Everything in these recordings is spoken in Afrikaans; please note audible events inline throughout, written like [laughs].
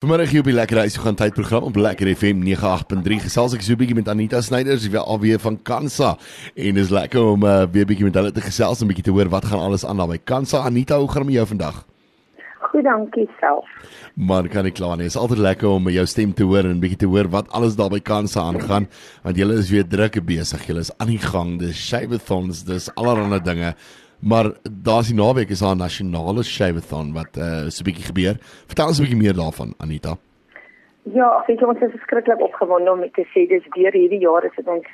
Vanmiddag hier op die Lekker Huis gaan tydprogram op Lekker FM 98.3 gesels ek so 'n bietjie met Anita Snyder, sy weer alweer van Kansa en dis lekker om uh, weer 'n bietjie met hulle te gesels en 'n bietjie te hoor wat gaan alles aan daar by Kansa. Anita, hoe gaan dit met jou vandag? Goed, dankie self. Maar kan ek klaar nie. Dit is altyd lekker om jou stem te hoor en 'n bietjie te hoor wat alles daar by Kansa aangaan, want julle is weer druk besig. Julle is aan die gang. Dis shaveathons, dis allerlei dinge. Maar daar's die naweek is haar nasionale shaveathon wat uh so 'n bietjie gebeur. Vertel ons 'n bietjie meer daarvan Anita. Ja, ek weet ons is verskriklik opgewonde om te sê dis weer hierdie jaar is dit ons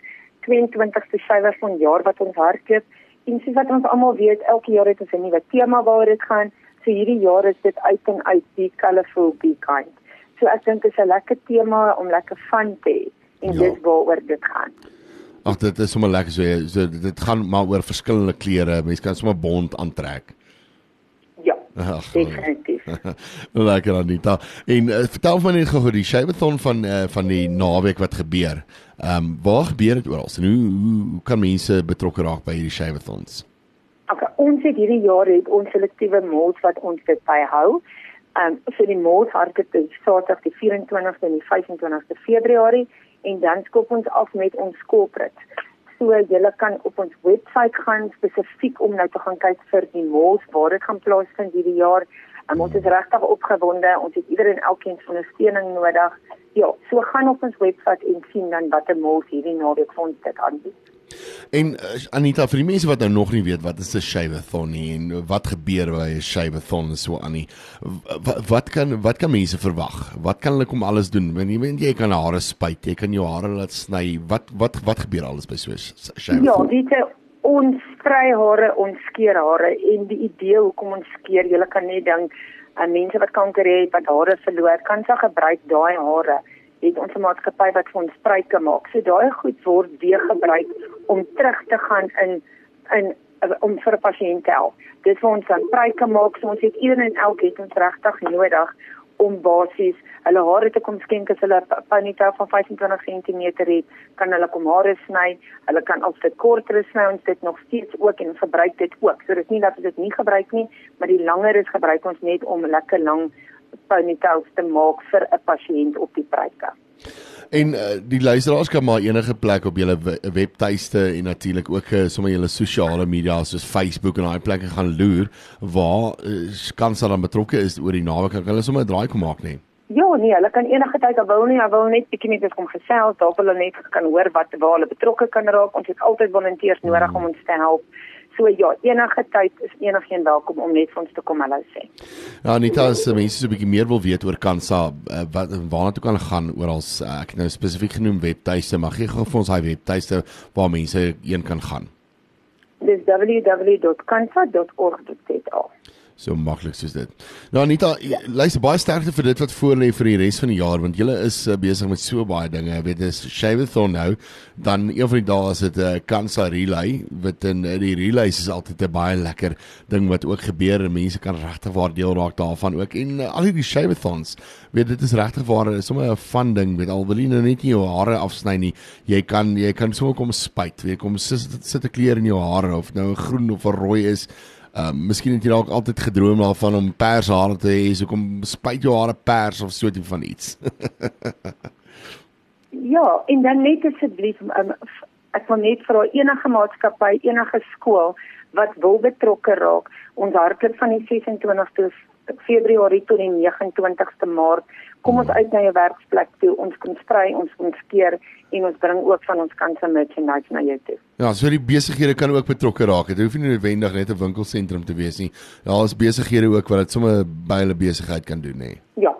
22ste shaveathon jaar wat ons hardloop. En soos wat ons almal weet, elke jaar het ons 'n nuwe tema waaroor dit gaan. So hierdie jaar is dit uit en uit die colorful be kind. So ek dink dit is 'n lekker tema om lekker fun te hê en ja. dis waaroor dit gaan. Ag dit is sommer lekker so, so dit gaan maar oor verskillende kleure. Mense kan sommer bont aantrek. Ja. Ach, definitief. [laughs] lekker Anita. En uh, vertel my net gou die shaveathon van uh, van die naweek wat gebeur. Ehm um, waar gebeur dit oral? En hoe, hoe hoe kan mense betrokke raak by hierdie shaveathons? Okay, ons het hierdie jaar het ons selektiewe malls wat ons dit byhou. Ehm um, vir die malls hardloop dit Saterdag die 24ste en die 25ste Februarie en dan skop ons af met ons corporate. So julle kan op ons webwerf gaan spesifiek om nou te gaan kyk vir die malls waar dit gaan plaasvind hierdie jaar. Um, ons is regtig opgewonde. Ons het ieder en elkeen se ondersteuning nodig. Ja, so gaan op ons webwerf en sien dan watter malls hierdie naweek vir ons dit aanbied. En uh, Anita, vir die mense wat nou nog nie weet wat is 'n shaveathon nie en wat gebeur by 'n shaveathon so aan nie. Wat, wat kan wat kan mense verwag? Wat kan hulle kom alles doen? Want jy weet jy kan hare spuit, jy kan jou hare laat sny. Wat wat wat gebeur alles by so 'n shaveathon? Ja, weet jy ons vry hare, ons skeer hare en die idee hoekom ons skeer, jy kan net dink aan mense wat kanker het, wat hare verloor, kan se gebruik daai hare het ons 'n maatskappy wat vir ons spruike maak. So daai goed word weer gebruik om terug te gaan in in om vir 'n pasiënt te help. Dit vir ons dan spruike maak. So ons het een en elke het ons regtig nodig om basies hulle hare te kom skenk as hulle 'n ponytail van 25 cm het, kan hulle kom hare sny. Hulle kan of dit korter sny ons dit nog steeds ook en gebruik dit ook. So dit is nie dat ons dit nie gebruik nie, maar die langer is gebruik ons net om lekker lank ponytails te maak vir 'n pasiënt op die pryke. En uh, die luisteraars kan maar enige plek op julle webtuiste en natuurlik ook uh, sommer julle sosiale media soos Facebook en daai plekke gaan loer waar uh, kan sal dan betrokke is oor die naweek kan hulle sommer 'n draai kom maak nie. Ja, nee, hulle kan enige tyd wil nie, hulle wil net bietjie met ons kom gesels, daar wil hulle net kan hoor wat waar hulle betrokke kan raak. Ons het altyd volonteurs nodig om ons te help. So ja, enige tyd is enigeen welkom om net vir ons te kom hallo sê. Ja, Anita, as mense so 'n bietjie meer wil weet oor Kansa, uh, wat waarna toe kan gaan oral uh, ek nou spesifiek genoem webtuiste, mag jy gou vir ons daai webtuiste waar mense een kan gaan. Dis www.kansa.org.za so maklik soos dit. Nou Anita, luister baie sterkte vir dit wat voor lê vir die res van die jaar want julle is uh, besig met so baie dinge. Jy weet dis Shaveathon nou, dan een van die dae is dit 'n uh, Kansa relay wat in uh, die relays is altyd 'n baie lekker ding wat ook gebeur en mense kan regtig waar deel raak daarvan ook en uh, al hierdie Shaveathons. Weet dit is regtig waar sommer 'n fun ding met al wil jy nou net nie jou hare afsny nie. Jy kan jy kan sommer kom spuit, weet kom sit sit 'n kleur in jou hare of nou 'n groen of 'n rooi is. Ehm uh, miskien het jy dalk altyd gedroom daarvan om pers hare te hê, so kom spuit jou hare pers of so tipe van iets. [laughs] ja, en dan net asseblief um, ek wil net vir enige maatskappy, enige skool wat wil betrokke raak, ons hardloop van die 26ste Februarie tot die 29ste Maart. Kom ons uit na jou werksplek toe. Ons kom sprei, ons kom skeer en ons bring ook van ons kanse merchandise na jou toe. Ja, so die besighede kan ook betrokke raak. Dit hoef nie noodwendig net 'n winkelsentrum te wees nie. Daar is besighede ook wat dit sommer by hulle besigheid kan doen, nê. Ja, definitief.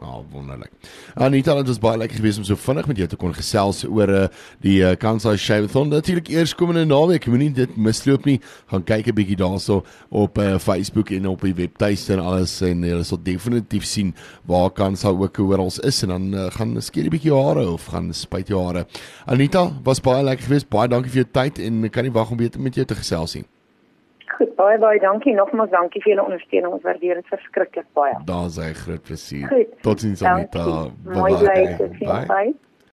Ah, oh, wonderlik. Anita, dit was baie lekker geweest om so vinnig met jou te kon gesels oor uh, die uh, Kansas Shaveathon. Natuurlik eers komende naweek, moenie dit misloop nie. Gaan kyk 'n bietjie daarso op uh, Facebook en op die webtuiste en alles en jy sal definitief sien waar Kansas ook oral is en dan uh, gaan skeer 'n bietjie hare of gaan spuit jou hare. Anita, was baie lekker geweest. Baie dankie vir jou tyd en kan nie wag om weer met jou te gesels nie. Goed, baie baie dankie. Nogmaals dankie vir julle ondersteuning. Ons waardeer dit verskriklik baie. Daar's 'n groot plesier. Totsiens Anita. Bye bye. bye. bye.